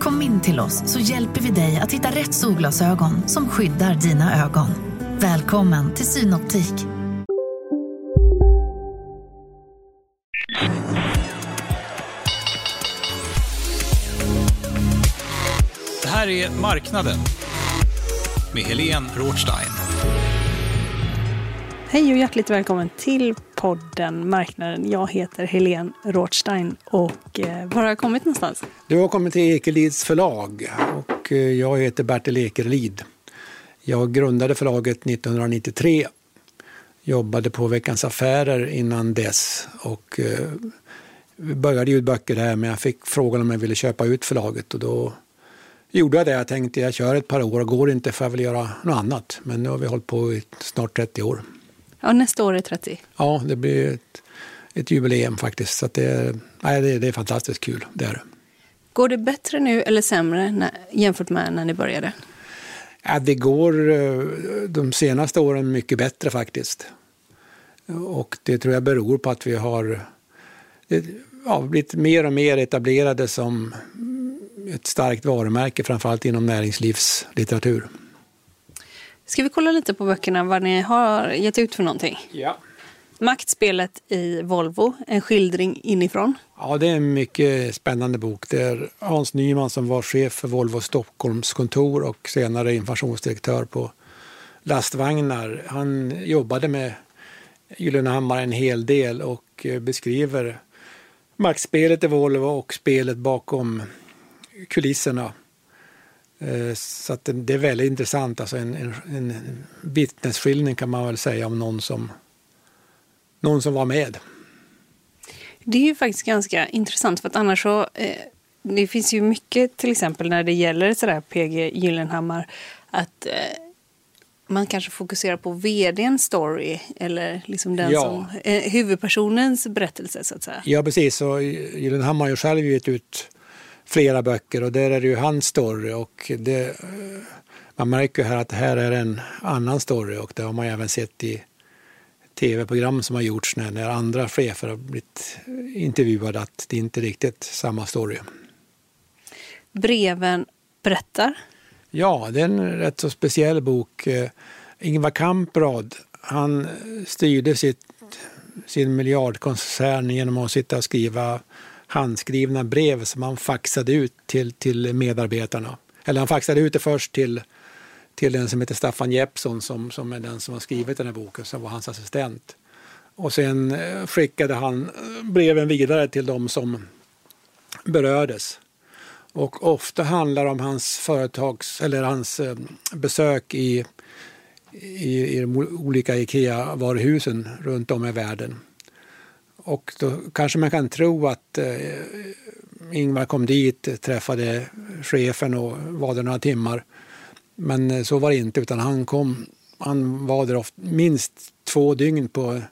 Kom in till oss så hjälper vi dig att hitta rätt solglasögon som skyddar dina ögon. Välkommen till Synoptik. Det här är Marknaden med Helene Rothstein. Hej och hjärtligt välkommen till podden Marknaden. Jag heter Helene Rothstein och eh, var har jag kommit någonstans? Du har kommit till Ekelids förlag och eh, jag heter Bertil Ekelid. Jag grundade förlaget 1993, jobbade på Veckans Affärer innan dess och eh, började ljudböcker ut böcker här men jag fick frågan om jag ville köpa ut förlaget och då gjorde jag det. Jag tänkte jag kör ett par år och går inte för jag vill göra något annat. Men nu har vi hållit på i snart 30 år. Ja, nästa år är 30. Ja, det blir ett, ett jubileum faktiskt. Så det, nej, det, det är fantastiskt kul. Det är det. Går det bättre nu eller sämre när, jämfört med när ni började? Ja, det går eh, de senaste åren mycket bättre faktiskt. Och det tror jag beror på att vi har ja, blivit mer och mer etablerade som ett starkt varumärke, framförallt inom näringslivslitteratur. Ska vi kolla lite på böckerna, vad ni har gett ut för någonting? Ja. Maktspelet i Volvo, en skildring inifrån. Ja, det är en mycket spännande bok. Det är Hans Nyman som var chef för Volvo Stockholms kontor och senare informationsdirektör på lastvagnar. Han jobbade med Gyllenhammar en hel del och beskriver maktspelet i Volvo och spelet bakom kulisserna. Så att det är väldigt intressant, alltså en, en, en vittnesskildring kan man väl säga om någon som, någon som var med. Det är ju faktiskt ganska intressant för att annars så, eh, det finns ju mycket till exempel när det gäller sådär PG Gyllenhammar att eh, man kanske fokuserar på vdns story eller liksom den Ja. som, eh, huvudpersonens berättelse så att säga. Ja, precis. Och Gyllenhammar har ju själv gett ut flera böcker och där är det ju hans story. Och det, man märker här att det här är en annan story och det har man även sett i tv-program som har gjorts när, när andra chefer har blivit intervjuade att det inte är riktigt samma story. Breven berättar. Ja, det är en rätt så speciell bok. Eh, Ingvar Kamprad, han styrde sitt, sin miljardkoncern genom att sitta och skriva handskrivna brev som han faxade ut till, till medarbetarna. Eller han faxade ut det först till, till den som heter Staffan Jeppsson som, som är den som har skrivit den här boken, som var hans assistent. Och sen eh, skickade han eh, breven vidare till de som berördes. Och ofta handlar det om hans företags, eller hans eh, besök i, i, i de olika IKEA-varuhusen runt om i världen. Och då kanske man kan tro att eh, Ingvar kom dit, träffade chefen och var där några timmar. Men eh, så var det inte, utan han kom, han var där ofta, minst två dygn på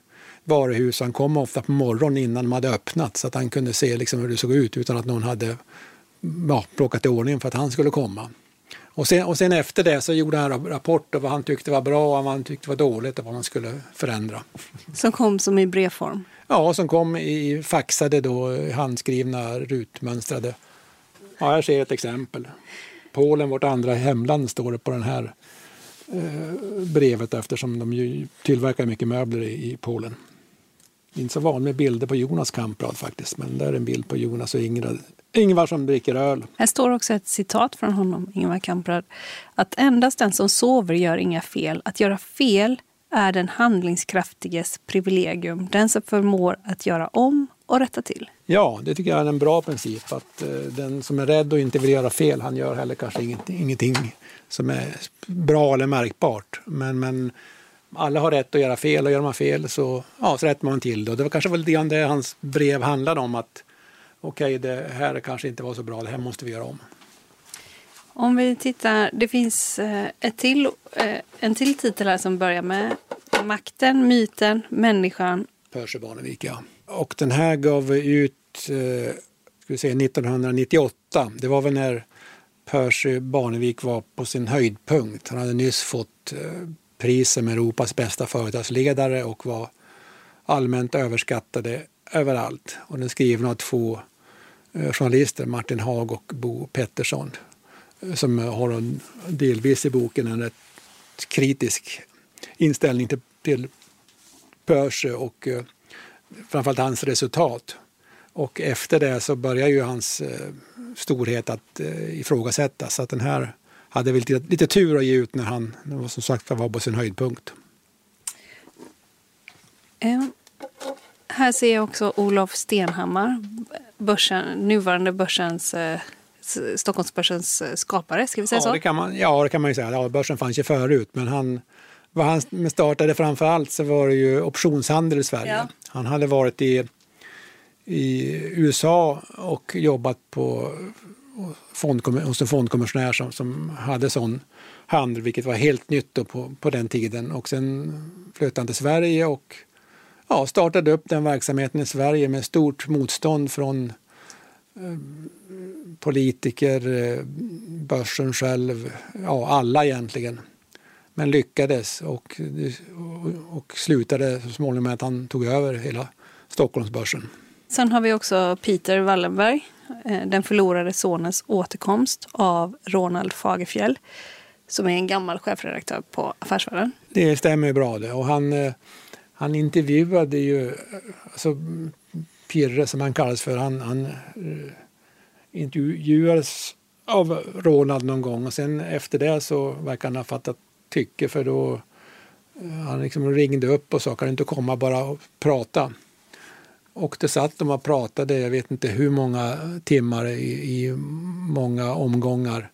varuhus. Han kom ofta på morgonen innan de hade öppnat så att han kunde se liksom hur det såg ut utan att någon hade ja, plockat i ordning för att han skulle komma. Och sen, och sen efter det så gjorde han en rapport om vad han tyckte var bra och vad han tyckte var dåligt och vad man skulle förändra. Som kom som i brevform. Ja, som kom i faxade då handskrivna rutmönstrade. Ja, här ser ett exempel. Polen, vårt andra hemland, står det på den här eh, brevet eftersom de ju tillverkar mycket möbler i, Polen. Det är inte så van med bilder på Jonas Kamprad faktiskt, men där är en bild på Jonas och Ingrid. Ingvar som dricker öl. Här står också ett citat från honom, Ingvar Kamprad. Att endast den som sover gör inga fel. Att göra fel är den handlingskraftiges privilegium. Den som förmår att göra om och rätta till. Ja, det tycker jag är en bra princip. Att eh, den som är rädd och inte vill göra fel, han gör heller kanske ingenting som är bra eller märkbart. Men, men alla har rätt att göra fel och gör man fel så, ja, så rättar man till det. Och det var kanske väl lite grann det hans brev handlade om att okej, okay, det här kanske inte var så bra, det här måste vi göra om. Om vi tittar, det finns eh, ett till, eh, en till titel här som börjar med makten, myten, människan. Percy Barnevik, ja. Och den här gav vi ut eh, ska vi säga, 1998. Det var väl när Percy Barnevik var på sin höjdpunkt. Han hade nyss fått eh, pris som Europas bästa företagsledare och var allmänt överskattade överallt. Och den är skriven av två journalister, Martin Haag och Bo Pettersson som har en, delvis i boken en rätt kritisk inställning till, till Percy och eh, framförallt hans resultat. Och efter det så börjar ju hans eh, storhet att eh, ifrågasättas. Så att den här hade väl lite, lite tur att ge ut när han som sagt var på sin höjdpunkt. Mm. Här ser jag också Olof Stenhammar, börsen, nuvarande börsens eh, Stockholmsbörsens eh, skapare, ska vi säga ja, så? Det kan man, ja, det kan man ju säga. Ja, börsen fanns ju förut, men han, vad han startade framför allt så var det ju optionshandel i Sverige. Ja. Han hade varit i, i USA och jobbat på fondkom, hos en fondkommissionär som, som hade sån handel, vilket var helt nytt på, på den tiden. Och sen flöt han till Sverige och ja, startade upp den verksamheten i Sverige med stort motstånd från politiker, eh, börsen själv, ja alla egentligen. Men lyckades och, och slutade så småningom med att han tog över hela Stockholmsbörsen. Sen har vi också Peter Wallenberg, eh, den förlorade sonens återkomst av Ronald Fagerfjell som är en gammal chefredaktör på Affärsvärlden. Det stämmer bra det. Och han, eh, han intervjuade ju, alltså Pirre som han kallas för, han, han eh, intervjuades av Ronald någon gång och sen efter det så verkar han ha fattat tycke för då eh, han liksom ringde upp och sa kan du inte komma bara och prata. Och det satt de och pratade, jag vet inte hur många timmar i, i många omgångar.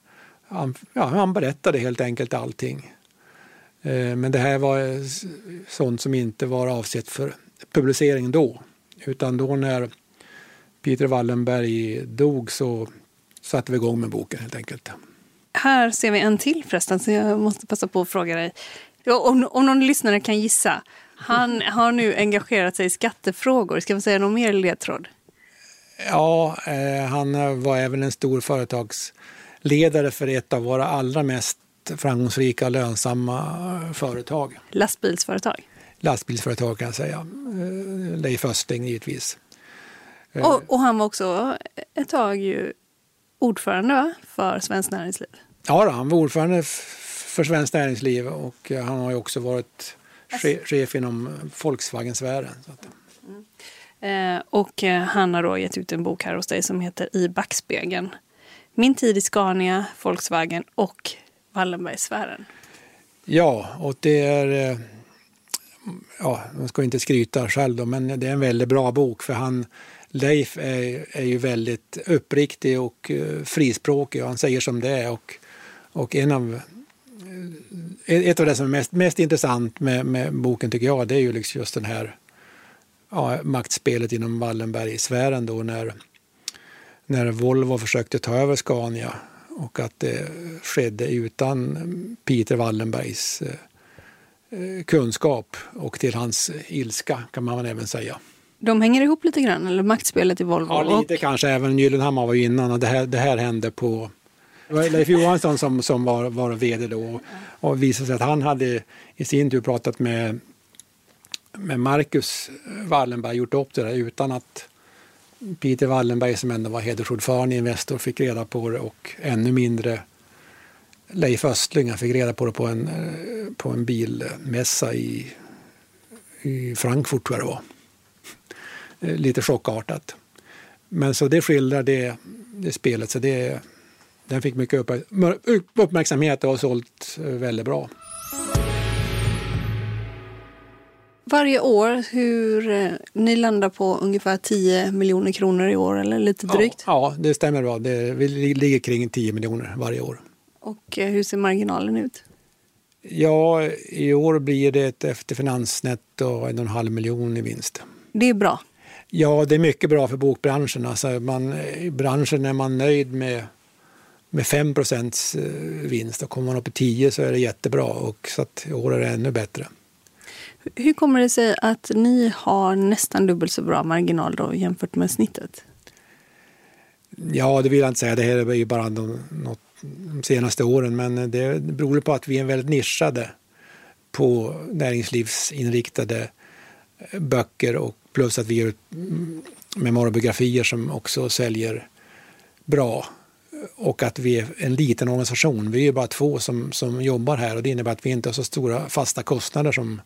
Han, ja, han berättade helt enkelt allting. Eh, men det här var sånt som inte var avsett för publicering då. Utan då när Peter Wallenberg dog så satte vi igång med boken helt enkelt. Här ser vi en till förresten, så jag måste passa på att fråga dig. Om, om någon lyssnare kan gissa. Han har nu engagerat sig i skattefrågor. Ska vi säga någon mer ledtråd? Ja, eh, han var även en stor företagsledare för ett av våra allra mest framgångsrika och lönsamma företag. Lastbilsföretag? Lastbilsföretag kan jag säga. Eh, Leif Östling givetvis. Eh. Och, och, han var också ett tag ju ordförande va? för Svenskt Näringsliv. Ja, han var ordförande för Svenskt Näringsliv och han har ju också varit chef inom Volkswagen-sfären. Mm. Eh, och eh, han har då gett ut en bok här hos dig som heter I backspegeln. Min tid i Scania, Volkswagen och Wallenbergsfären. Ja, och det är... Ja, man ska inte skryta själv då, men det är en väldigt bra bok för han Leif är, är ju väldigt uppriktig och eh, frispråkig och han säger som det är. Och, och en av, eh, ett av det som är mest, mest intressant med, med, boken tycker jag, det är ju liksom just den här ja, maktspelet inom Wallenbergsfären då när, när Volvo försökte ta över Scania och att det skedde utan Peter Wallenbergs eh, kunskap och till hans ilska kan man även säga. De hänger ihop lite grann, eller maktspelet i Volvo? Ja, lite och... kanske. Även Gyllenhammar var ju innan och det här, det här hände på... Det var Leif Johansson som, som var, var vd då och, och visade sig att han hade i sin tur pratat med, med Marcus Wallenberg, gjort upp det där utan att Peter Wallenberg som ändå var hedersordförande i Investor fick reda på det och ännu mindre Leif Östling fick reda på det på en, på en bilmässa i, i Frankfurt tror jag det var. Eh, lite chockartat. Men så det skildrar det, det spelet, så det, den fick mycket uppmärksamhet och har sålt eh, väldigt bra. Varje år, hur eh, ni landar på ungefär 10 miljoner kronor i år eller lite drygt? Ja, ja det stämmer bra. Det, vi ligger kring 10 miljoner varje år. Och eh, hur ser marginalen ut? Ja, i år blir det efter finansnetto en och en halv miljon i vinst. Det är bra. Ja, det är mycket bra för bokbranschen. Alltså man, I branschen är man nöjd med, med 5 procents eh, vinst och kommer man upp i 10 så är det jättebra och så att i år är det ännu bättre. Hur kommer det sig att ni har nästan dubbelt så bra marginal då jämfört med snittet? Ja, det vill jag inte säga. Det här är ju bara något, de senaste åren, men det beror på att vi är väldigt nischade på näringslivsinriktade böcker och plus att vi gör memoarbiografier som också säljer bra och att vi är en liten organisation. Vi är bara två som, som jobbar här och det innebär att vi inte har så stora fasta kostnader som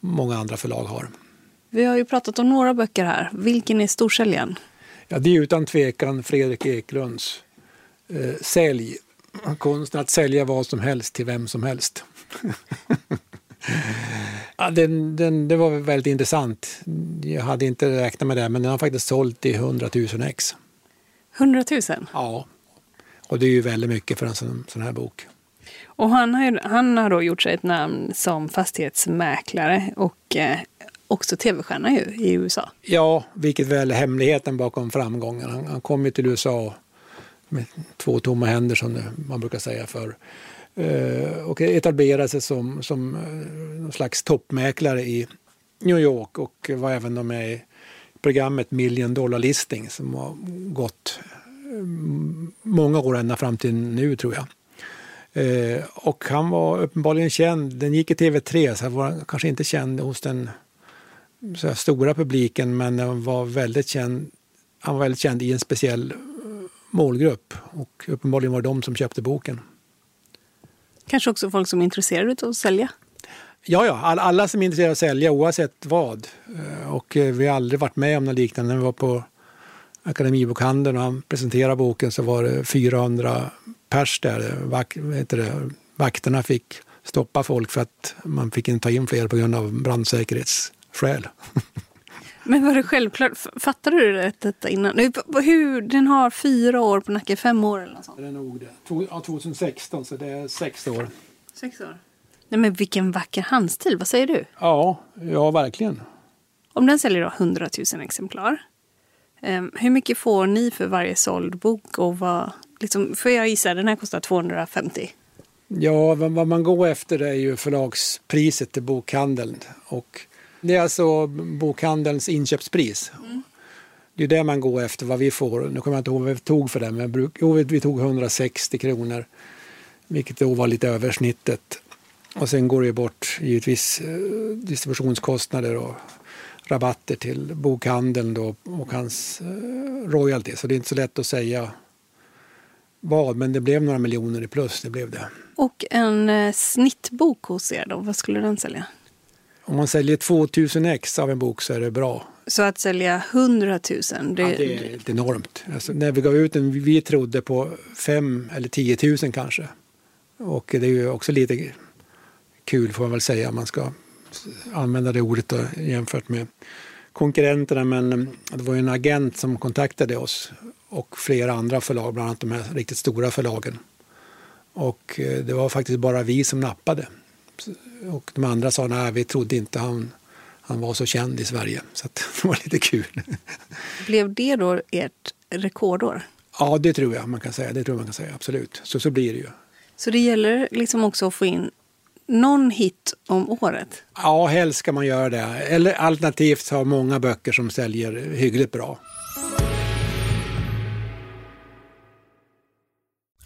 många andra förlag har. Vi har ju pratat om några böcker här. Vilken är storsäljaren? Ja, det är utan tvekan Fredrik Eklunds eh, Sälj. Konsten att sälja vad som helst till vem som helst. ja, den, den, det var väldigt intressant. Jag hade inte räknat med det, men den har faktiskt sålt i 100 000 ex. 100 000? Ja, och det är ju väldigt mycket för en sån, sån här bok. Och han har, han har då gjort sig ett namn som fastighetsmäklare och eh, också tv-stjärna ju, i USA. Ja, vilket väl är hemligheten bakom framgången. Han, han kom ju till USA med två tomma händer som man brukar säga för eh, och etablerade sig som, som eh, någon slags toppmäklare i New York och var även med i programmet Million Dollar Listing som har gått eh, många år ända fram till nu tror jag. Och han var uppenbarligen känd, den gick i TV3 så han var kanske inte känd hos den så stora publiken men han var väldigt känd, han var väldigt känd i en speciell målgrupp och uppenbarligen var det de som köpte boken. Kanske också folk som är intresserade av att sälja? Ja, ja, alla som är intresserade av att sälja oavsett vad. Eh, och eh, vi har aldrig varit med om något liknande. När vi var på Akademibokhandeln och han presenterade boken så var det 400 pers där. Vak, det, vakterna fick stoppa folk för att man fick inte ta in fler på grund av brandsäkerhetsskäl. Men var det självklart? Fattade du detta innan? Hur, den har fyra år på nacken, fem år eller något sånt? Det är nog det. Ja, 2016, så det är sex år. Sex år? Nej men vilken vacker handstil, vad säger du? Ja, ja verkligen. Om den säljer då 100 000 exemplar, um, hur mycket får ni för varje såld bok? Och vad, liksom, får jag gissa, den här kostar 250? Ja, vad, vad man går efter är ju förlagspriset till bokhandeln. Och det är alltså bokhandelns inköpspris. Mm. Det är det man går efter, vad vi får. Nu kommer jag inte ihåg vad vi tog för det, men jo, vi tog 160 kronor. Vilket då var lite över snittet. Och sen går det bort givetvis eh, distributionskostnader och rabatter till bokhandeln då och hans eh, royalty. Så det är inte så lätt att säga vad, men det blev några miljoner i plus. Det blev det. Och en eh, snittbok hos er då, vad skulle den sälja? Om man säljer 2000 ex av en bok så är det bra. Så att sälja 100 000? Det, ja, det är enormt. Alltså, när vi gav ut den, vi trodde på 5 eller 10 000 kanske. Och det är ju också lite kul får man väl säga, man ska använda det ordet då, jämfört med konkurrenterna. Men mm, det var ju en agent som kontaktade oss och flera andra förlag, bland annat de här riktigt stora förlagen. Och eh, det var faktiskt bara vi som nappade. Och de andra sa nej, vi trodde inte han, han var så känd i Sverige. Så det var lite kul. Blev det då ert rekordår? Ja, det tror jag man kan säga. Det tror man kan säga, absolut. Så, så blir det ju. Så det gäller liksom också att få in någon hit om året? Ja, helst ska man göra det. Eller alternativt ha många böcker som säljer hyggligt bra.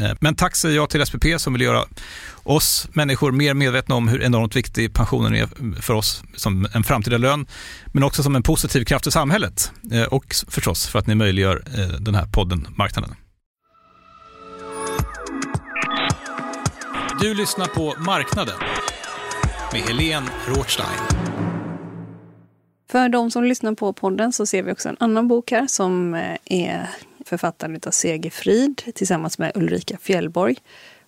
Eh, men tack säger jag till SPP som vill göra oss människor mer medvetna om hur enormt viktig pensionen är för oss som en framtida lön, men också som en positiv kraft i samhället eh, och förstås för att ni möjliggör eh, den här podden Marknaden. Du lyssnar på Marknaden med Helene Rothstein. För de som lyssnar på podden så ser vi också en annan bok här som är författad av Segerfrid tillsammans med Ulrika Fjällborg.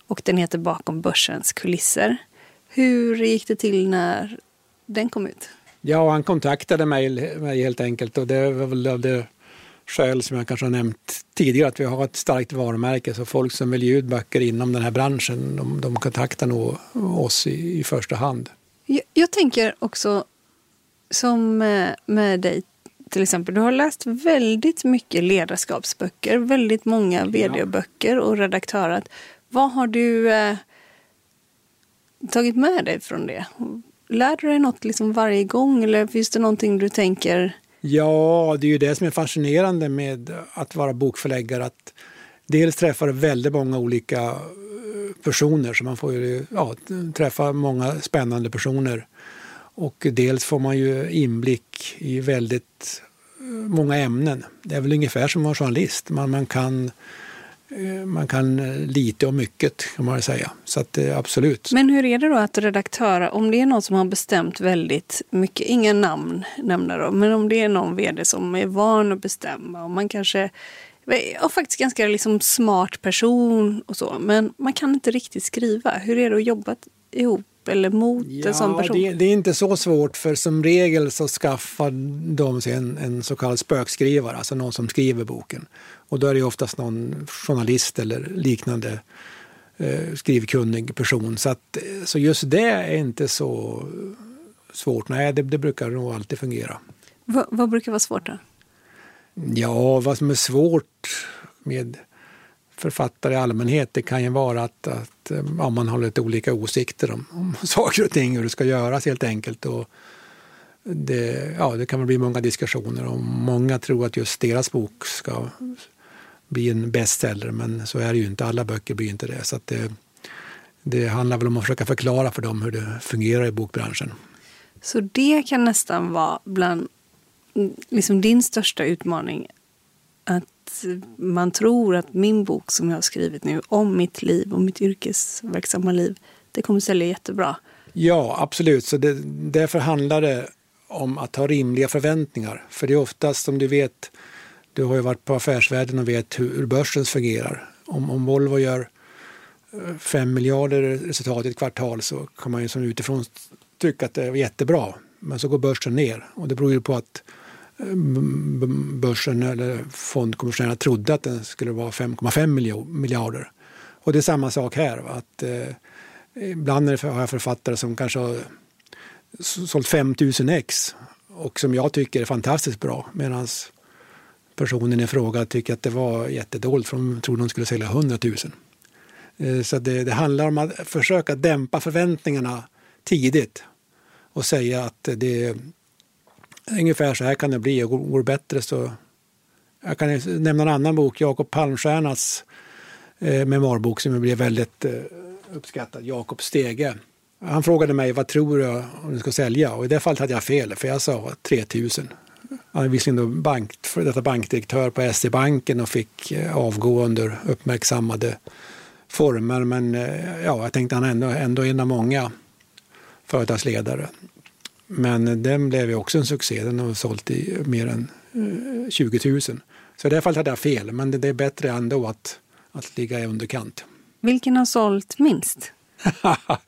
Och den heter Bakom börsens kulisser. Hur gick det till när den kom ut? Ja, han kontaktade mig, mig helt enkelt och det var väl av det skäl som jag kanske har nämnt tidigare att vi har ett starkt varumärke så folk som vill ge ut böcker inom den här branschen de, de kontaktar nog oss i, i första hand. Jag, jag tänker också som med, med dig till exempel. Du har läst väldigt mycket ledarskapsböcker, väldigt många vd-böcker och redaktörat. Vad har du eh, tagit med dig från det? Lär du dig något liksom varje gång eller finns det någonting du tänker? Ja, det är ju det som är fascinerande med att vara bokförläggare. Att dels träffar du väldigt många olika eh, personer, så man får ju ja, träffa många spännande personer. Och dels får man ju inblick i väldigt eh, många ämnen. Det är väl ungefär som att vara journalist. Man, man, kan, eh, man kan eh, lite och mycket kan man säga. Så att, absolut. Men hur är det då att redaktöra, om det är någon som har bestämt väldigt mycket, inga namn nämner då, men om det är någon vd som är van att bestämma och man kanske och faktiskt ganska liksom smart person och så, men man kan inte riktigt skriva. Hur är det att jobba ihop eller mot ja, en sån person? Det, det, är inte så svårt för som regel så skaffar de sig en, en så kallad spökskrivare, alltså någon som skriver boken. Och då är det oftast någon journalist eller liknande eh, skrivkunnig person. Så, att, så just det är inte så svårt. Nej, det, det brukar nog alltid fungera. Va, vad brukar vara svårt då? Ja, vad som är svårt med författare i allmänhet, det kan ju vara att, att eh, ja, man har lite olika åsikter om, om saker och ting, hur det ska göras helt enkelt. Och det, ja, det kan bli många diskussioner och många tror att just deras bok ska bli en bestseller, men så är det ju inte. Alla böcker blir inte det. Så det, det handlar väl om att försöka förklara för dem hur det fungerar i bokbranschen. Så det kan nästan vara bland liksom din största utmaning, att man tror att min bok som jag har skrivit nu om mitt liv och mitt yrkesverksamma liv, det kommer sälja jättebra. Ja, absolut. Så det, därför handlar det om att ha rimliga förväntningar. För det är oftast, som du vet, du har ju varit på affärsvärlden och vet hur, börsen fungerar. Om, om Volvo gör eh, 5 miljarder resultat i ett kvartal så kan man ju som utifrån tycka att det är jättebra. Men så går börsen ner och det beror ju på att Ehm, börsen eller fondkommissionärerna trodde att den skulle vara 5,5 miljarder. Och det är samma sak här. Att, eh, ibland har jag författare som kanske har sålt 5000 ex och som jag tycker är fantastiskt bra medan personen i fråga tycker att det var jättedåligt för de trodde de skulle sälja 100 000. Eh, så det, det handlar om att försöka dämpa förväntningarna tidigt och säga att det ungefär så här kan det bli och går det bättre så Jag kan nämna en annan bok, Jakob Palmstiernas eh, memoarbok som blev väldigt eh, uppskattad, Jakob Stege. Han frågade mig vad tror du om du ska sälja och i det fallet hade jag fel för jag sa 3000. Han är visserligen bank, för detta bankdirektör på SE-banken och fick eh, avgå under uppmärksammade former men eh, ja, jag tänkte han är ändå, ändå en av många företagsledare. Men den blev ju också en succé. Den har sålt i mer än 20 000. Så i det fallet hade jag fel, men det är bättre ändå att, att ligga i underkant. Vilken har sålt minst? ja,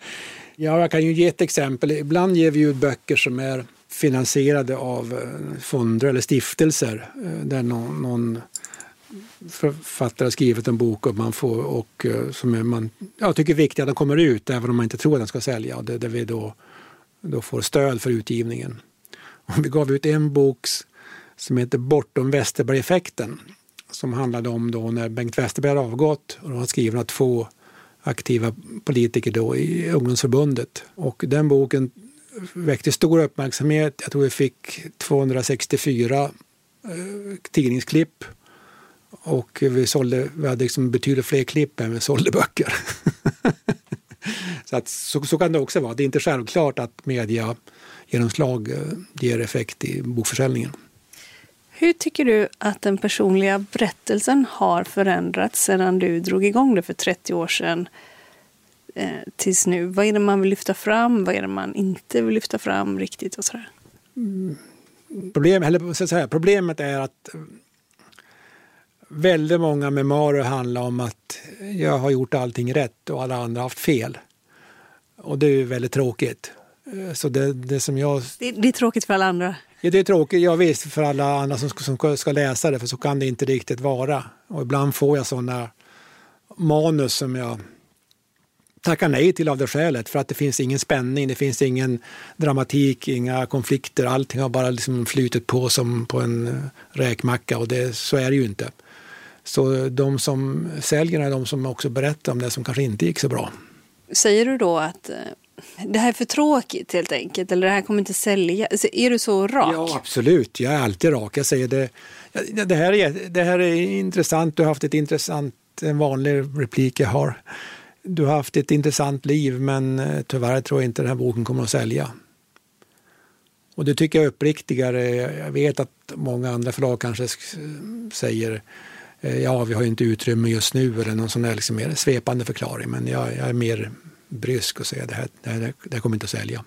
jag kan ju ge ett exempel. Ibland ger vi ut böcker som är finansierade av eh, fonder eller stiftelser eh, där någon, någon författare har skrivit en bok och man får, och, eh, som man ja, tycker är viktig att den kommer ut även om man inte tror att den ska sälja. Och det, där vi då, då får stöd för utgivningen. Och vi gav ut en bok som heter Bortom Westerberg-effekten som handlade om då när Bengt Westerberg avgått och var skriven av två aktiva politiker då i ungdomsförbundet. Och den boken väckte stor uppmärksamhet. Jag tror vi fick 264 eh, tidningsklipp och vi, sålde, vi hade liksom betydligt fler klipp än vi sålde böcker. så, att, så, så, kan det också vara. Det är inte självklart att media genomslag eh, ger effekt i bokförsäljningen. Hur tycker du att den personliga berättelsen har förändrats sedan du drog igång det för 30 år sedan eh, tills nu? Vad är det man vill lyfta fram? Vad är det man inte vill lyfta fram riktigt? och sådär? Mm. Problem, eller, så säga, problemet är att väldigt många memoarer handlar om att jag har gjort allting rätt och alla andra har haft fel. Och det är väldigt tråkigt. Eh, så det, det som jag... Det, det är tråkigt för alla andra? Ja, det är tråkigt, ja, visst, för alla andra som, som ska läsa det, för så kan det inte riktigt vara. Och ibland får jag sådana manus som jag tackar nej till av det skälet, för att det finns ingen spänning, det finns ingen dramatik, inga konflikter, allting har bara liksom flutit på som på en eh, räkmacka och det, så är det ju inte. Så de som säljer är de som också berättar om det som kanske inte gick så bra. Säger du då att eh, det här är för tråkigt helt enkelt, eller det här kommer inte sälja? Är du så rak? Ja, absolut. Jag är alltid rak. Jag säger det, det, här, är, det här är intressant. Du har haft ett intressant, en vanlig replik jag har. Du har haft ett intressant liv, men eh, tyvärr tror jag inte den här boken kommer att sälja. Och det tycker jag är uppriktigare. Jag vet att många andra förlag kanske säger ja, vi har inte utrymme just nu eller någon sån där liksom mer svepande förklaring. Men jag, jag är mer brysk och säga det här, det här, det här kommer inte att sälja.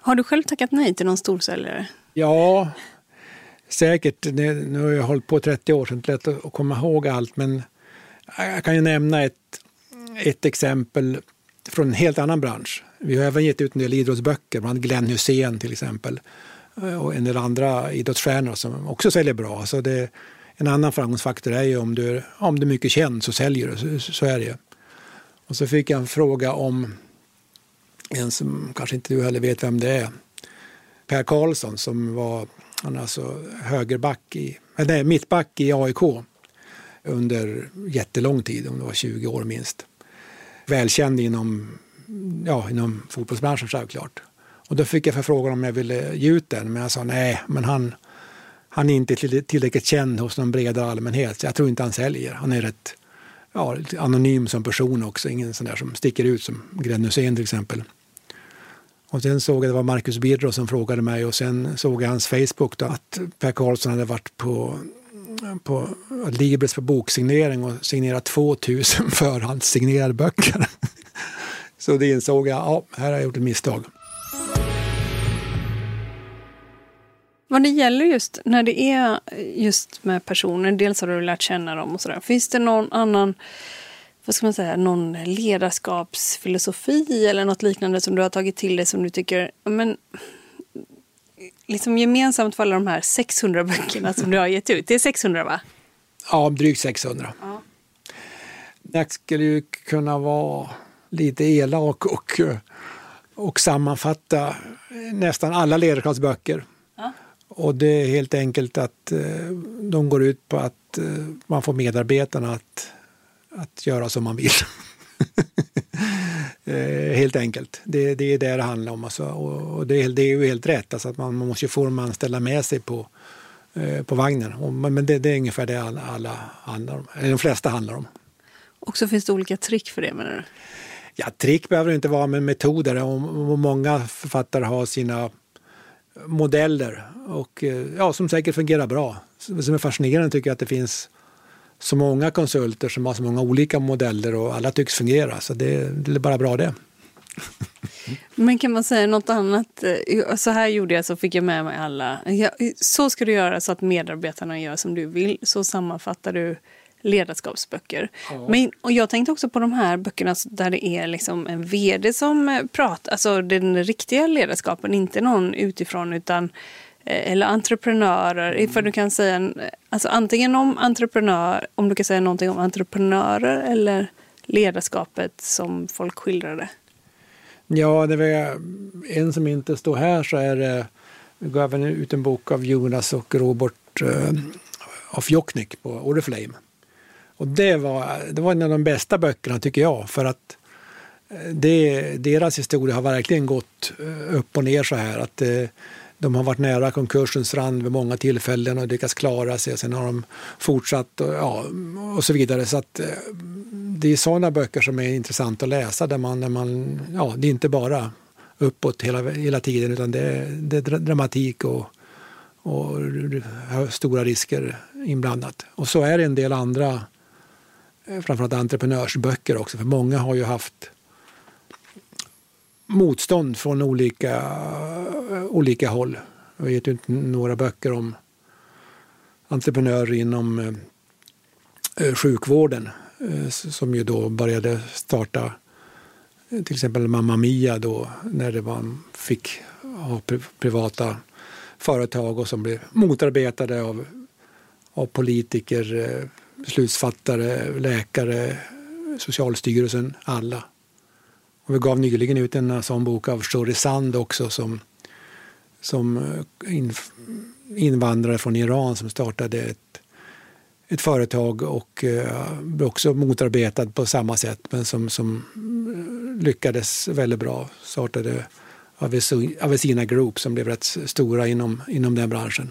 Har du själv tackat nej till någon storsäljare? Ja, säkert. Nu har jag hållit på 30 år, så det är inte lätt att komma ihåg allt. Men jag kan ju nämna ett, ett exempel från en helt annan bransch. Vi har även gett ut en del idrottsböcker, bland Glenn Hussein till exempel. Och en del andra idrottsstjärnor som också säljer bra. Så det, en annan framgångsfaktor är ju om du, om du är mycket känd så säljer du, så, så är det. ju. Och så fick jag en fråga om en som kanske inte du heller vet vem det är. Per Karlsson som var han alltså högerback i, eh, nej, mittback i AIK under jättelång tid, om det var 20 år minst. Välkänd inom, ja, inom fotbollsbranschen självklart. Och då fick jag förfrågan om jag ville ge ut den, men jag sa nej, men han, han är inte tillräckligt känd hos någon bredare allmänhet, så jag tror inte han säljer. Han är rätt ja, anonym som person också, ingen sån där som sticker ut som Glenn Hussein till exempel. Och sen såg jag det var Marcus Birro som frågade mig och sen såg jag hans Facebook då, att Per Karlsson hade varit på, på Libris för boksignering och signerat 2000 förhandssignerade böcker. Så det insåg jag, ja, här har jag gjort ett misstag. Vad det gäller just när det är just med personer, dels har du lärt känna dem och sådär. Finns det någon annan, vad ska man säga, någon ledarskapsfilosofi eller något liknande som du har tagit till dig som du tycker, men liksom gemensamt för alla de här 600 böckerna som du har gett ut? Det är 600 va? Ja, drygt 600. Ja. Jag skulle ju kunna vara lite elak och, och sammanfatta nästan alla ledarskapsböcker och det är helt enkelt att eh, de går ut på att eh, man får medarbetarna att, att göra som man vill. Eh, helt enkelt. Det, det är det det handlar om. Alltså. Och det, det, är ju helt rätt. Alltså att man, man måste få de anställda med sig på, på vagnen. Men det, det, är ungefär det alla, alla handlar om, eller de flesta handlar om. Och så finns det olika trick för det menar du? Ja, trick behöver det inte vara, men metoder. Och, och många författare har sina modeller och eh, ja, som säkert fungerar bra. Som är fascinerande tycker jag att det finns så många konsulter som har så många olika modeller och alla tycks fungera. Så det, det är bara bra det. Men kan man säga något annat? Eh, så här gjorde jag så fick jag med mig alla. Så ska du göra så att medarbetarna gör som du vill. Så sammanfattar du ledarskapsböcker. Ja. Men, och jag tänkte också på de här böckerna där det är liksom en vd som eh, pratar, alltså den riktiga ledarskapen, inte någon utifrån utan eh, eller entreprenörer. Mm. För du kan säga alltså antingen om entreprenör, om du kan säga någonting om entreprenörer eller ledarskapet som folk skildrade. Ja, det var en som inte står här så är det, gav även ut en bok av Jonas och Robert uh, af Jokknik på Oriflame. Och det var, det var en av de bästa böckerna tycker jag för att eh, det, deras historia har verkligen gått eh, upp och ner så här. Att eh, de har varit nära konkursens rand vid många tillfällen och lyckats klara sig. Sen har de fortsatt och, ja, och så vidare. Så att, det är sådana böcker som är intressanta att läsa. Där man, där man, ja, det är inte bara uppåt hela, hela tiden utan det, det är dramatik och, och stora risker inblandat. Och så är det en del andra Eh, framförallt entreprenörsböcker också, för många har ju haft motstånd från olika, eh, olika håll. Jag har gett ut några böcker om entreprenörer inom eh, sjukvården som ju då började starta till exempel Mamma Mia då när det var, fick ha privata företag och som blev motarbetade av, av politiker, beslutsfattare, läkare, Socialstyrelsen, alla. Och vi gav nyligen ut en sån bok av Shori Sand också som, som eh, invandrare från Iran som startade ett, ett företag och eh, blev också motarbetad på samma sätt men som, som eh, lyckades väldigt bra. Startade Avesina Group som blev rätt stora inom, inom den branschen.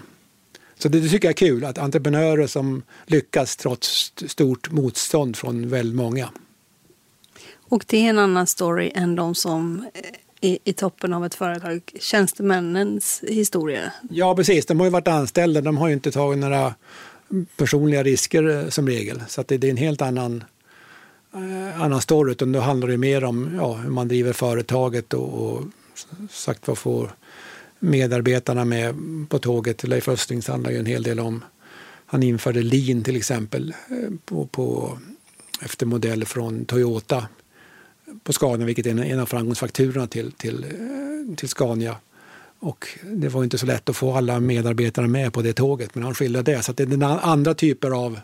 Så det, det tycker jag är kul, att entreprenörer som lyckas trots stort motstånd från väldigt många. Och det är en annan story än de som är i toppen av ett företag, tjänstemännens historia. Ja, precis. De har ju varit anställda, de har ju inte tagit några personliga risker eh, som regel. Så det, det är en helt annan, eh, annan story. Utan då handlar det mer om ja, hur man driver företaget och, och sagt vad får medarbetarna med på tåget. Leif Östlings handlar ju en hel del om, han införde lean till exempel eh, på, på, efter modell från Toyota på Scania, vilket är en, av framgångsfakturorna till, till, eh, till Scania. Och det var inte så lätt att få alla medarbetare med på det tåget, men han skildrade det. Så det är andra typer av,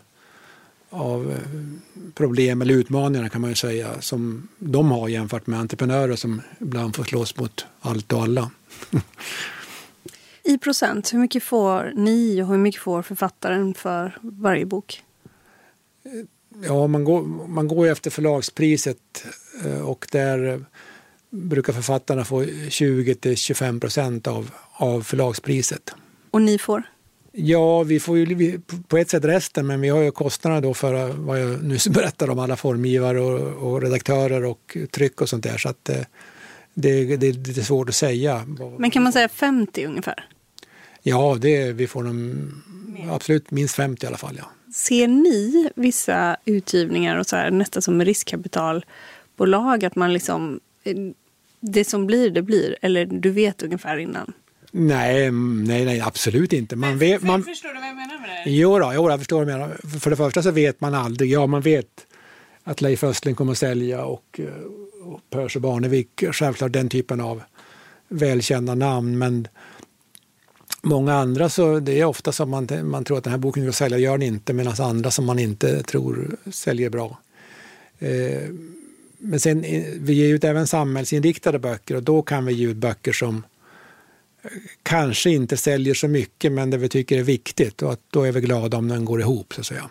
av eh, problem eller utmaningar kan man ju säga som de har jämfört med entreprenörer som ibland får slåss mot allt och alla. I procent, hur mycket får ni och hur mycket får författaren för varje bok? Ja, man går, man går efter förlagspriset eh, och där brukar författarna få 20-25 procent av, av förlagspriset. Och ni får? Ja, vi får ju på ett sätt resten, men vi har ju kostnaderna då för vad jag nyss berättade om alla formgivare och, och redaktörer och tryck och sånt där. Så att, eh, det, det, är lite svårt att säga. Men kan man säga 50 ungefär? Ja, det, vi får nog absolut minst 50 i alla fall. Ja. Ser ni vissa utgivningar och så här, nästan som riskkapitalbolag att man liksom det som blir, det blir? Eller du vet ungefär innan? Nej, nej, nej absolut inte. Man vet, man, förstår du vad jag menar med det? Jo, då, jo jag förstår vad du menar. För det första så vet man aldrig. Ja, man vet att Leif Östling kommer att sälja och, och Percy Barnevik, självklart den typen av välkända namn. Men många andra så det är ofta som man, man tror att den här boken går att sälja, gör den inte, medan andra som man inte tror säljer bra. Eh, men sen, eh, vi ger ut även samhällsinriktade böcker och då kan vi ge ut böcker som kanske inte säljer så mycket men det vi tycker är viktigt och att då är vi glada om den går ihop så att säga.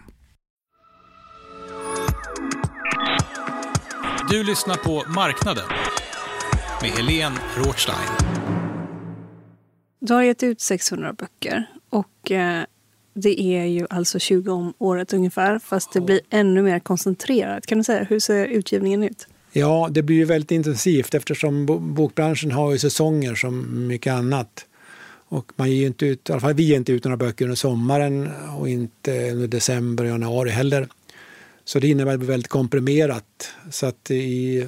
Du lyssnar på Marknaden med Helene Rothstein. Du har gett ut 600 böcker och eh, det är ju alltså 20 om året ungefär, fast det blir ännu mer koncentrerat. Kan du säga, hur ser utgivningen ut? Ja, det blir ju väldigt intensivt eftersom bokbranschen har ju säsonger som mycket annat. Och man ger inte ut, i alla fall vi ger inte ut några böcker under sommaren och inte under december och januari heller. Så det innebär att det blir väldigt komprimerat. Så att i,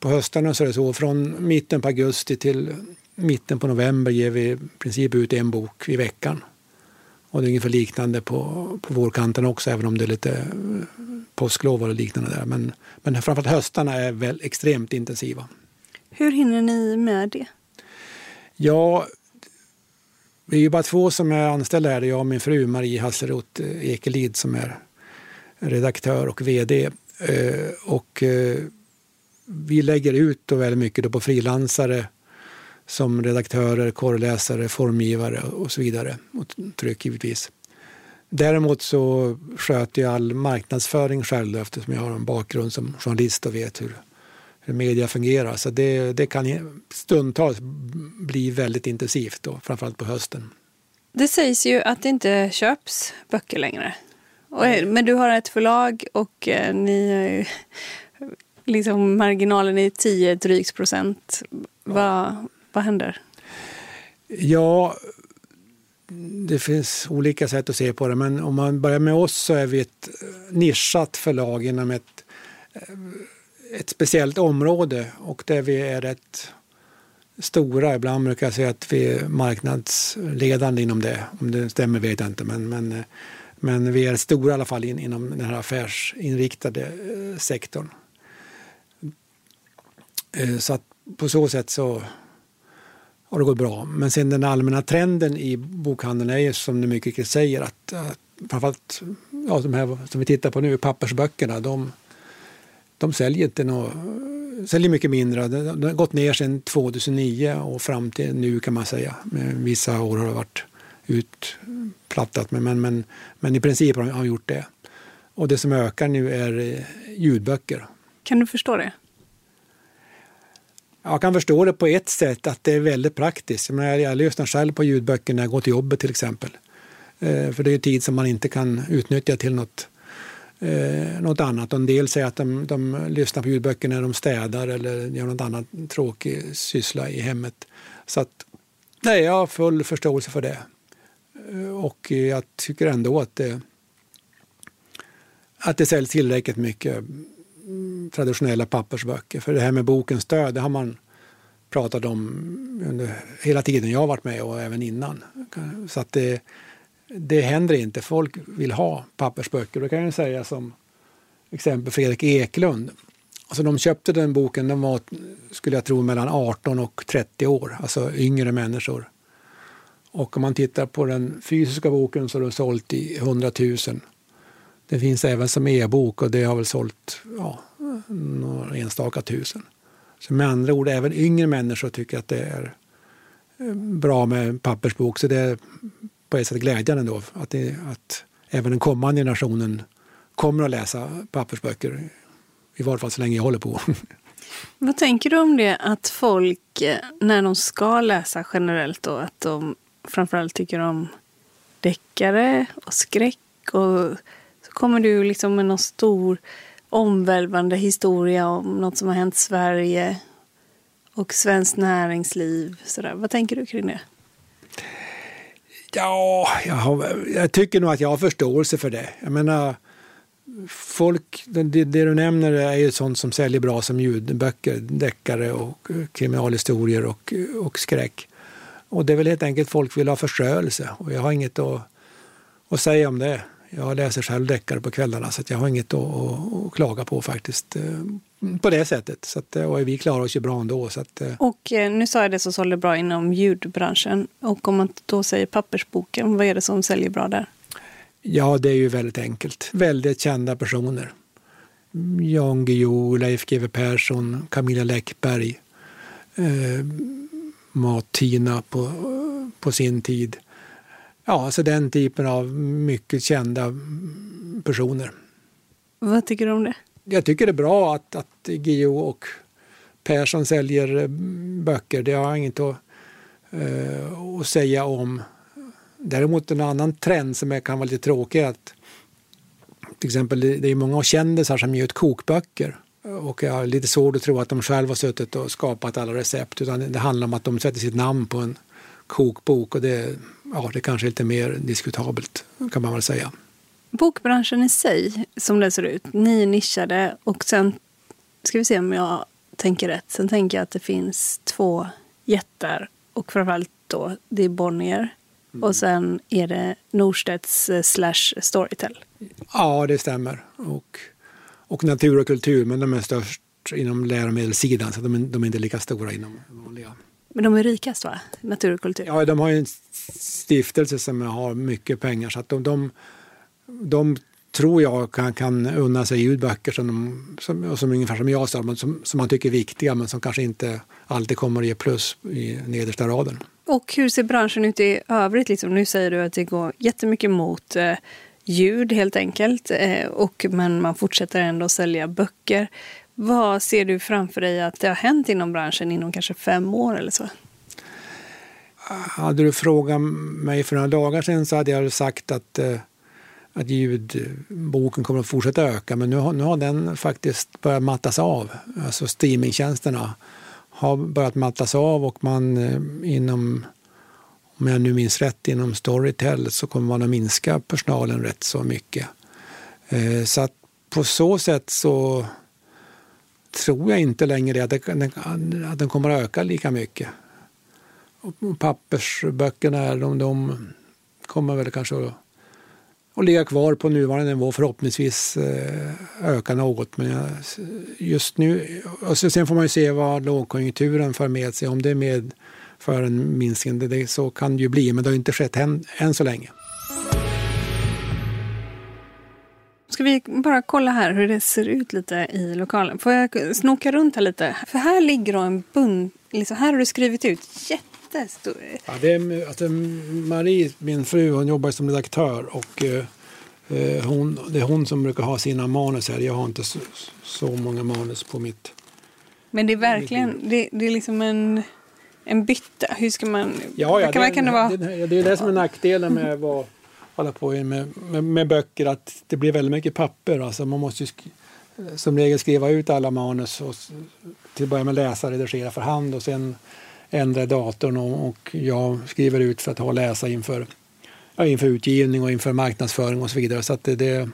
på höstarna så är det så, från mitten på augusti till mitten på november ger vi i princip ut en bok i veckan. Och det är ungefär liknande på, på vårkanten också, även om det är lite eh, påsklov och liknande där. Men, men framförallt höstarna är väl extremt intensiva. Hur hinner ni med det? Ja, vi är ju bara två som är anställda här. Jag och min fru Marie Hasselroth eh, Ekelid som är redaktör och vd. Eh, och eh, vi lägger ut då väldigt mycket på frilansare som redaktörer, korrläsare, formgivare och så vidare. Och tryck givetvis. Däremot så sköter jag all marknadsföring själv eftersom jag har en bakgrund som journalist och vet hur, hur media fungerar. Så det, det kan stundtals bli väldigt intensivt, då, framförallt på hösten. Det sägs ju att det inte köps böcker längre. Eh, men du har ett förlag och eh, ni eh, liksom marginalen är 10 drygt procent. Vad, vad händer? Ja, det finns olika sätt att se på det, men om man börjar med oss så är vi ett eh, nischat förlag inom ett, ett speciellt område och där vi är rätt stora. Ibland brukar jag säga att vi är marknadsledande inom det. Om det stämmer vet jag inte, men, men, men vi är stora i alla fall in, inom den här affärsinriktade eh, sektorn. Eh, så att på så sätt så har det gått bra. Men sen den allmänna trenden i bokhandeln är ju som du mycket riktigt säger att, att framförallt ja, de här som vi tittar på nu, pappersböckerna, de, de säljer inte något, säljer mycket mindre. Det har gått ner sedan 2009 och fram till nu kan man säga. Vissa år har det varit utplattat men, men, men, men i princip har de gjort det. Och det som ökar nu är ljudböcker. Kan du förstå det? Jag kan förstå det på ett sätt, att det är väldigt praktiskt. Jag, jag lyssnar själv på ljudböcker när jag går till jobbet till exempel. Eh, för det är tid som man inte kan utnyttja till något, eh, något annat. En del säger att de, de lyssnar på ljudböcker när de städar eller gör något annat tråkig syssla i hemmet. Så att, nej, jag har full förståelse för det. Eh, och jag tycker ändå att det, att det säljs tillräckligt mycket mm, traditionella pappersböcker. För det här med bokens död, det har man pratat om under hela tiden jag har varit med och även innan. Så att det, det händer inte. Folk vill ha pappersböcker. Det kan jag säga som exempel Fredrik Eklund. Alltså de köpte den boken, de var, skulle jag tro, mellan 18 och 30 år, alltså yngre människor. Och om man tittar på den fysiska boken så har den sålt i 100 000 det finns även som e-bok och det har väl sålt ja, några enstaka tusen. Så med andra ord, även yngre människor tycker att det är eh, bra med pappersbok. Så det är på ett sätt glädjande då att, det, att även den kommande generationen kommer att läsa pappersböcker. I varje fall så länge jag håller på. Vad tänker du om det att folk, eh, när de ska läsa generellt då, att de framförallt tycker om deckare och skräck och så kommer du liksom med någon stor omvälvande historia om något som har hänt Sverige och svenskt näringsliv. Sådär. Vad tänker du kring det? Ja, jag, har, jag tycker nog att jag har förståelse för det. Jag menar, folk, det, det, du nämner är ju sånt som säljer bra som ljudböcker, deckare och eh, kriminalhistorier och, och skräck. Och det är väl helt enkelt folk vill ha förströelse och jag har inget att, att säga om det. Jag läser själv deckare på kvällarna så jag har inget att, att, att, klaga på faktiskt eh, på det sättet. Så att, och vi klarar oss ju bra ändå. Så att, eh. och eh, nu sa jag det som sålde bra inom ljudbranschen. Och om man då säger pappersboken, vad är det som säljer bra där? Ja, det är ju väldigt enkelt. Väldigt kända personer. Jan Guillou, Leif GW Persson, Camilla Läckberg, eh, Mat-Tina på, på sin tid. Ja, alltså den typen av mycket kända personer. Vad tycker du om det? Jag tycker det är bra att, att Guillou och Persson säljer eh, böcker. Det har jag inget att, uh, att säga om. Däremot en annan trend som kan vara lite tråkig är att till exempel det är många kändisar som ger ut kokböcker. Och jag har lite svårt att tro att de själva har suttit och skapat alla recept utan det handlar om att de sätter sitt namn på en kokbok och det, ja, det kanske är lite mer diskutabelt kan man väl säga. Bokbranschen i sig, som den ser ut, ni är nischade och sen ska vi se om jag tänker rätt. Sen tänker jag att det finns två jättar och framförallt då det är Bonnier Mm. Och sen är det Norstedts eh, slash Storytel. Ja, det stämmer. Och, och natur och kultur, men de är störst inom läromedelssidan så de är, de är inte lika stora inom vanliga. Men de är rikast va? Natur och kultur? Ja, de har en stiftelse som har mycket pengar så att de, de, de tror jag kan, kan unna sig ljudböcker som, de, som, som ungefär som jag sa, som, som man tycker är viktiga men som kanske inte alltid kommer att ge plus i nedersta raden. Och hur ser branschen ut i övrigt? Liksom, nu säger du att det går jättemycket mot eh, ljud helt enkelt. Eh, och, men man fortsätter ändå sälja böcker. Vad ser du framför dig att det har hänt inom branschen inom kanske fem år eller så? Hade du frågat mig för några dagar sedan så hade jag sagt att, eh, att ljudboken kommer att fortsätta öka. Men nu har, nu har den faktiskt börjat mattas av. Alltså streamingtjänsterna har börjat mattas av och man eh, inom, om jag nu minns rätt, inom Storytel så kommer man att minska personalen rätt så mycket. Eh, så att på så sätt så tror jag inte längre att den, att den kommer att öka lika mycket. Och pappersböckerna de, de kommer väl kanske att att ligga kvar på nuvarande nivå, förhoppningsvis eh, öka något. Men just nu, och sen får man ju se vad lågkonjunkturen för med sig. Om det är med för en minskning, det, så kan det ju bli, men det har inte skett än, än så länge. Ska vi bara kolla här hur det ser ut lite i lokalen? Får jag snoka runt här lite? För här ligger då en bunt, liksom, här har du skrivit ut jättestor. Ja, det är, alltså, Marie, min fru, hon jobbar som redaktör och eh, eh, hon, det är hon som brukar ha sina manus här. Jag har inte så, så många manus på mitt... Men det är verkligen, det, det är liksom en, en bytta. Hur ska man... Ja, ja kan, det, kan det, vara? det, det är det som är nackdelen med att hålla på med, med, med, böcker, att det blir väldigt mycket papper. Alltså man måste ju som regel skriva ut alla manus och till att börja med läsa, redigera för hand och sen ändra datorn och, och jag skriver ut för att ha och läsa inför, ja, inför utgivning och inför marknadsföring och så vidare. Så att det, det,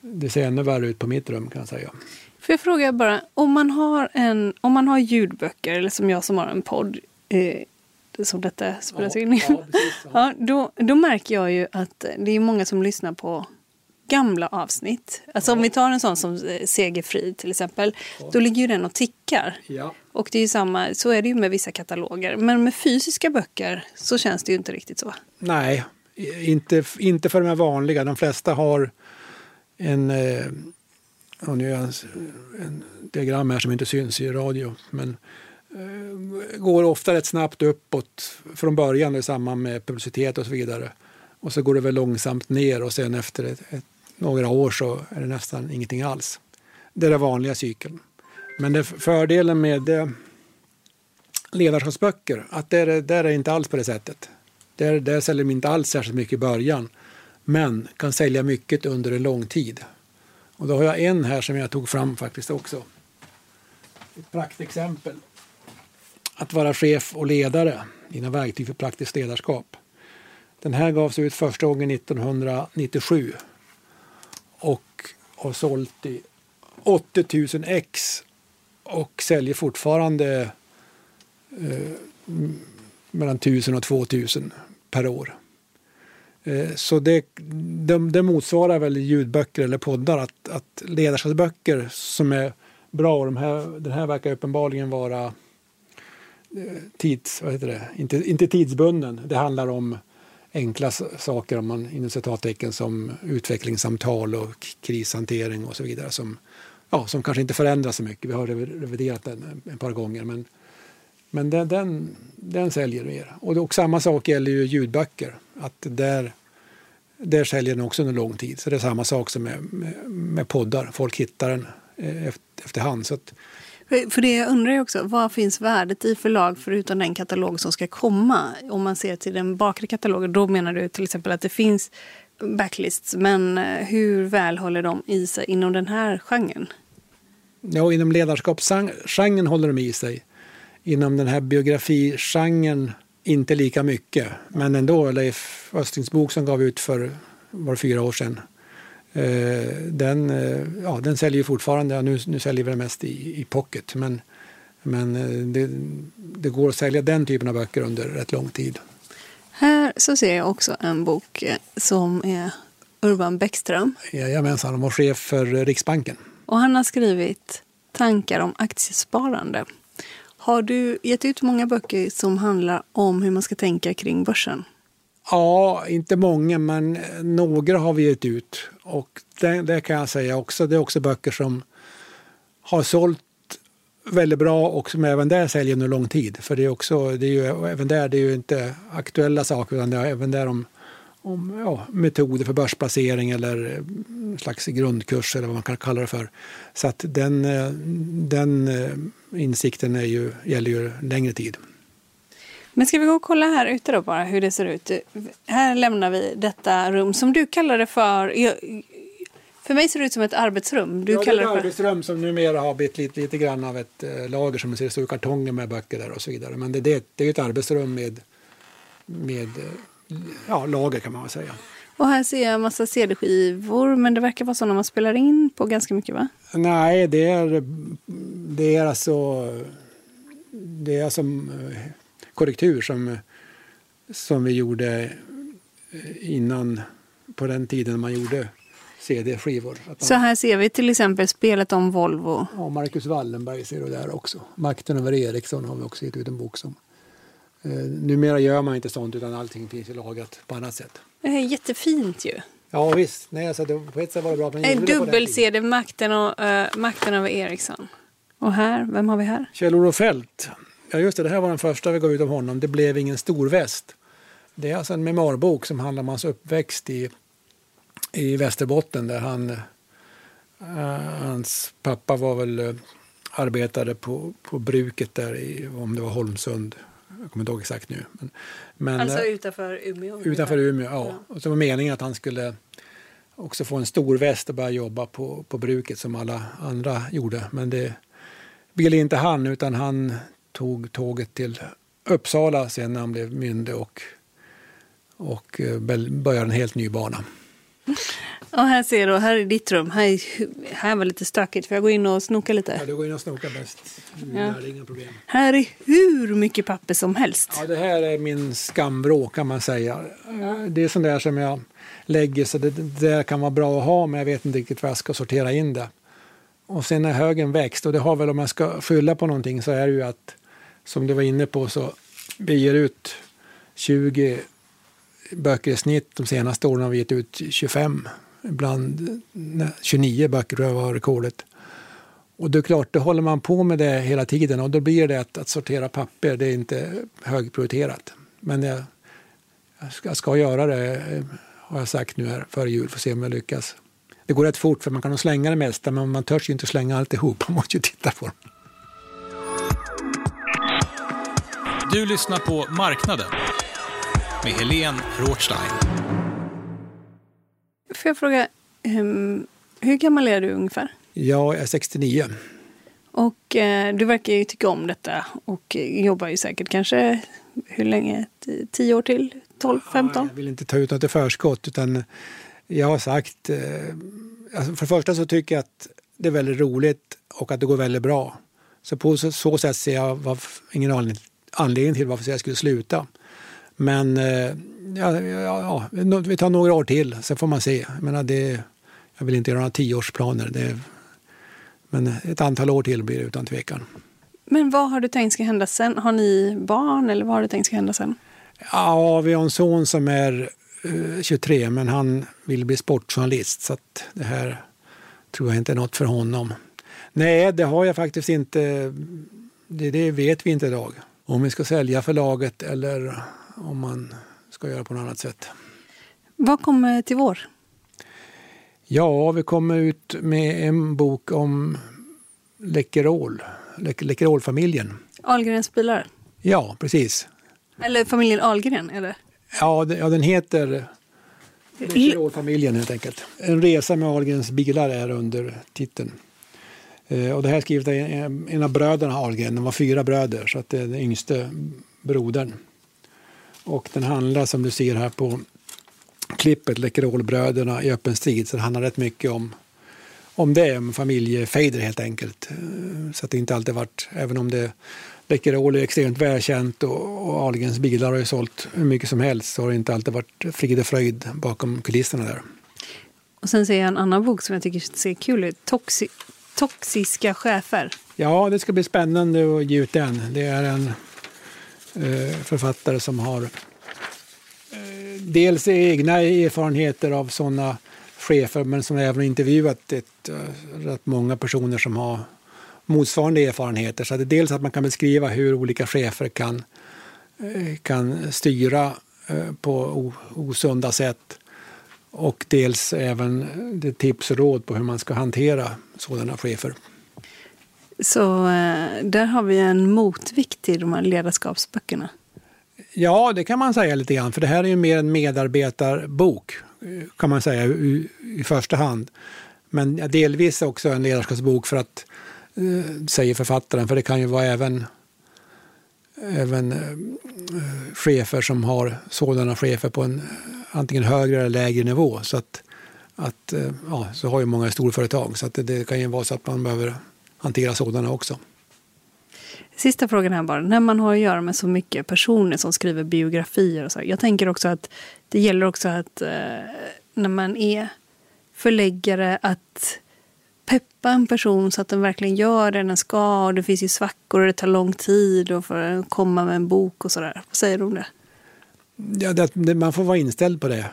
det ser ännu värre ut på mitt rum kan jag säga. Får jag fråga bara, om man har, en, om man har ljudböcker eller som jag som har en podd eh, som detta spelas ja, in i. Ja, precis, ja. ja, då, då märker jag ju att det är många som lyssnar på gamla avsnitt. Alltså om vi tar en sån som eh, Segerfrid till exempel. Då ligger ju den och tickar. Ja. Och det är ju samma, så är det ju med vissa kataloger. Men med fysiska böcker så känns det ju inte riktigt så. Nej, inte, inte för de här vanliga. De flesta har en, och nu är en, en diagram här som inte syns i radio, men eh, går ofta rätt snabbt uppåt från början i samband med publicitet och så vidare. Och så går det väl långsamt ner och sen efter ett, ett, några år så är det nästan ingenting alls. Det är den vanliga cykeln. Men det, fördelen med eh, ledarskapsböcker, att där, där är det inte alls på det sättet. Där, där säljer de inte alls särskilt mycket i början, men kan sälja mycket under en lång tid. Och då har jag en här som jag tog fram faktiskt också. Ett praktexempel. Att vara chef och ledare, dina verktyg för praktiskt ledarskap. Den här gavs ut första gången 1997 och har sålt i 80 000 ex och säljer fortfarande eh, mellan 1000 och 2000 per år. Eh, så det, det, det, motsvarar väl ljudböcker eller poddar att, att ledarskapsböcker som är bra, och de här, den här verkar uppenbarligen vara eh, tids, vad heter det? Inte, inte tidsbunden. Det handlar om enkla saker om man, inom citattecken som utvecklingssamtal och krishantering och så vidare som, ja, som kanske inte förändras så mycket. Vi har reviderat den ett par gånger men, men den, den, den säljer mer. Och, och samma sak gäller ju ljudböcker. Att där, där säljer den också under lång tid. Så det är samma sak som med, med, med poddar. Folk hittar den eh, efter, efterhand. Så att, för det jag undrar också, vad finns värdet i förlag förutom den katalog som ska komma? Om man ser till den bakre katalogen, då menar du till exempel att det finns backlists, men eh, hur väl håller de i sig inom den här genren? Ja, inom ledarskapsgenren håller de i sig. Inom den här biografigenren inte lika mycket, men ändå. Leif Östlings bok som gav ut för var fyra år sedan Eh, den, eh, ja, den säljer fortfarande, ja, nu, nu säljer vi den mest i, i pocket, men, men eh, det, det går att sälja den typen av böcker under rätt lång tid. Här så ser jag också en bok som är Urban Bäckström. Jajamensan, han var chef för Riksbanken. Och han har skrivit tankar om aktiesparande. Har du gett ut många böcker som handlar om hur man ska tänka kring börsen? Ja, inte många, men några har vi gett ut. Och det, det, kan jag säga också. Det är också böcker som har sålt väldigt bra och som även där säljer under lång tid. För det är också, det är ju, även där det är ju inte aktuella saker utan det är även där om, om ja, metoder för börsplacering eller en slags grundkurs eller vad man kan kalla det för. Så att den, den insikten är ju, gäller ju längre tid. Men ska vi gå och kolla här ute då bara hur det ser ut. Här lämnar vi detta rum som du kallar det för. För mig ser det ut som ett arbetsrum. Du ja, kallar det är ett arbetsrum som numera har blivit lite, lite grann av ett eh, lager som man ser stora kartonger med böcker där och så vidare. Men det, det, det är ett arbetsrum med, med eh, ja, lager kan man väl säga. Och här ser jag en massa CD-skivor, men det verkar vara sådana man spelar in på ganska mycket va? Nej, det är, det är alltså, det är alltså korrektur som, som vi gjorde eh, innan, på den tiden man gjorde CD-skivor. Så här ser vi till exempel spelet om Volvo. Ja, Marcus Wallenberg ser du där också. Makten över Ericsson har vi också gett ut en bok som. Eh, numera gör man inte sånt utan allting finns ju lagrat på annat sätt. Det är jättefint ju. Ja visst, Nej, alltså, det, på ett sätt var det bra. En dubbel-CD, makten, och, uh, makten över Ericsson. Och här, vem har vi här? Kjell-Olof Feldt. Ja, just det, det här var den första vi gav ut om honom. Det blev ingen storväst. Det är alltså en memoarbok som handlar om hans uppväxt i, i Västerbotten där han, uh, hans pappa var väl uh, arbetade på, på bruket där i, om det var Holmsund. Jag kommer inte ihåg exakt nu. Men, men alltså utanför Umeå? Utanför Umeå, ja. ja. Och så var meningen att han skulle också få en stor väst och börja jobba på, på bruket som alla andra gjorde. Men det ville inte han, utan han tog tåget till Uppsala sen när han blev myndig och, och eh, började en helt ny bana. Och här ser du, här är ditt rum. Här, här var lite stökigt. Får jag gå in och snoka lite? Ja, du går in och snokar bäst. Ja. Där är inga problem. Här är hur mycket papper som helst. Ja, det här är min skamvrå kan man säga. Det är sånt där som jag lägger så det, det kan vara bra att ha men jag vet inte riktigt var jag ska sortera in det. Och sen när högen växt, och det har väl om man ska skylla på någonting så är det ju att som du var inne på så vi ger ut 20 böcker i snitt. De senaste åren har vi gett ut 25 Ibland 29 böcker tror jag var rekordet. Och det är klart, då håller man på med det hela tiden och då blir det att, att sortera papper, det är inte högprioriterat. Men jag, jag, ska, jag ska göra det, eh, har jag sagt nu här före jul, får se om jag lyckas. Det går rätt fort för man kan nog slänga det mesta men man törs ju inte slänga alltihop, man måste ju titta på dem. Du lyssnar på Marknaden med Helene Rothstein. Får jag fråga, um, hur gammal är du ungefär? Jag är 69. Och eh, du verkar ju tycka om detta och jobbar ju säkert kanske, hur länge? 10 år till? 12, 15? Ja, jag vill inte ta ut något i förskott utan jag har sagt, eh, alltså för det första så tycker jag att det är väldigt roligt och att det går väldigt bra. Så på så, så sätt ser jag var, ingen anledning, anledning till varför jag skulle sluta. Men eh, ja, ja, ja, vi tar några år till, sen får man se. Jag, menar, det, jag vill inte göra några tioårsplaner. Det, men ett antal år till blir det utan tvekan. Men vad har du tänkt ska hända sen? Har ni barn eller vad har du tänkt ska hända sen? Ja, vi har en son som är eh, 23 men han vill bli sportjournalist så att det här tror jag inte är något för honom. Nej, det har jag faktiskt inte. Det, det vet vi inte idag. Om vi ska sälja förlaget eller om man ska göra på något annat sätt. Vad kommer till vår? Ja, vi kommer ut med en bok om Läkerol, Läkerolfamiljen. Ahlgrens bilar? Ja, precis. Eller familjen Ahlgren, eller? Ja, ja den heter Läkerolfamiljen helt enkelt. En resa med Ahlgrens bilar är under titeln. Eh, och det här är skrivet av en av bröderna Ahlgren, de var fyra bröder, så att det är den yngste brodern. Och den handlar som du ser här på klippet, Läkerolbröderna i öppen strid, så det handlar rätt mycket om, om det, om familjefejder helt enkelt. Eh, så att det inte alltid varit, även om det Läkerol är extremt välkänt och, och Ahlgrens bilar har ju sålt hur mycket som helst så har det inte alltid varit frid och fröjd bakom kulisserna där. Och sen ser jag en annan bok som jag tycker ser kul ut, Toxi Toxiska chefer. Ja, det ska bli spännande att ge ut den. Det är en Eh, författare som har eh, dels egna erfarenheter av sådana chefer men som även intervjuat ett, eh, rätt många personer som har motsvarande erfarenheter. Så det är dels att man kan beskriva hur olika chefer kan, kan styra på osunda sätt och dels även det tips och råd på hur man ska hantera sådana chefer. Så eh, där har vi en motvikt till de här ledarskapsböckerna? Ja, det kan man säga lite grann, för det här är ju mer en medarbetarbok kan man säga i, i första hand. Men delvis också en ledarskapsbok för att, eh, säger författaren, för det kan ju vara även, även eh, chefer som har sådana chefer på en antingen högre eller lägre nivå. Så att, att eh, ja, så har ju många storföretag, så att det, det kan ju vara så att man behöver hantera sådana också. Sista frågan här bara. När man har att göra med så mycket personer som skriver biografier och så. Jag tänker också att det gäller också att eh, när man är förläggare att peppa en person så att den verkligen gör det den ska. Och det finns ju svackor och det tar lång tid och för att komma med en bok och sådär. Vad säger du om det? Ja, det, man får vara inställd på det.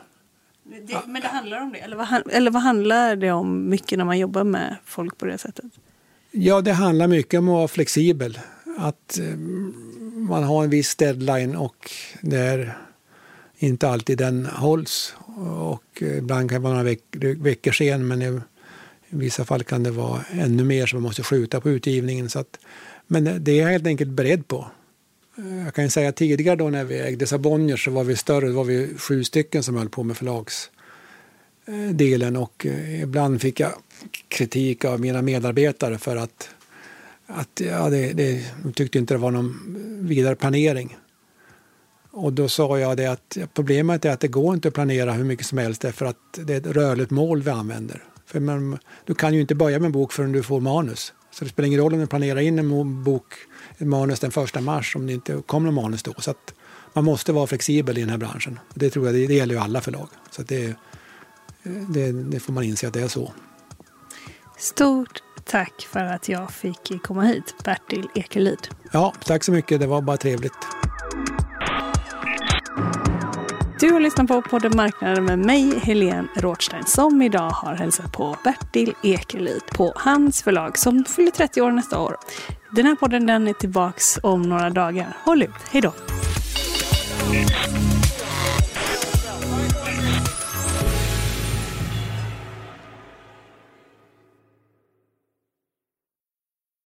det men det handlar om det? Eller vad, eller vad handlar det om mycket när man jobbar med folk på det sättet? Ja, det handlar mycket om att vara flexibel. Att eh, man har en viss deadline och det är inte alltid den hålls. Och eh, ibland kan det vara några veck veckor sen, men i, vissa fall kan det vara ännu mer som man måste skjuta på utgivningen. Så att, men det är jag helt enkelt beredd på. Eh, jag kan säga tidigare då när vi ägde Sabonnier så var vi större, då var vi sju stycken som höll på med förlags... Eh, delen och eh, ibland fick jag kritik av mina medarbetare för att, att ja, det, det, de tyckte inte det var någon vidare planering. Och då sa jag det att problemet är att det går inte att planera hur mycket som helst därför att det är ett rörligt mål vi använder. För man, du kan ju inte börja med en bok förrän du får manus. Så det spelar ingen roll om du planerar in en bok, ett manus den första mars om det inte kommer någon manus då. Så att man måste vara flexibel i den här branschen. Det tror jag det, det gäller ju alla förlag. Så det, det, det får man inse att det är så. Stort tack för att jag fick komma hit, Bertil Ekelid. Ja, tack så mycket. Det var bara trevligt. Du har lyssnat på podden Marknaden med mig, Helene Rådstein, som idag har hälsat på Bertil Ekelid på hans förlag som fyller 30 år nästa år. Den här podden den är tillbaks om några dagar. Håll ut, hej då!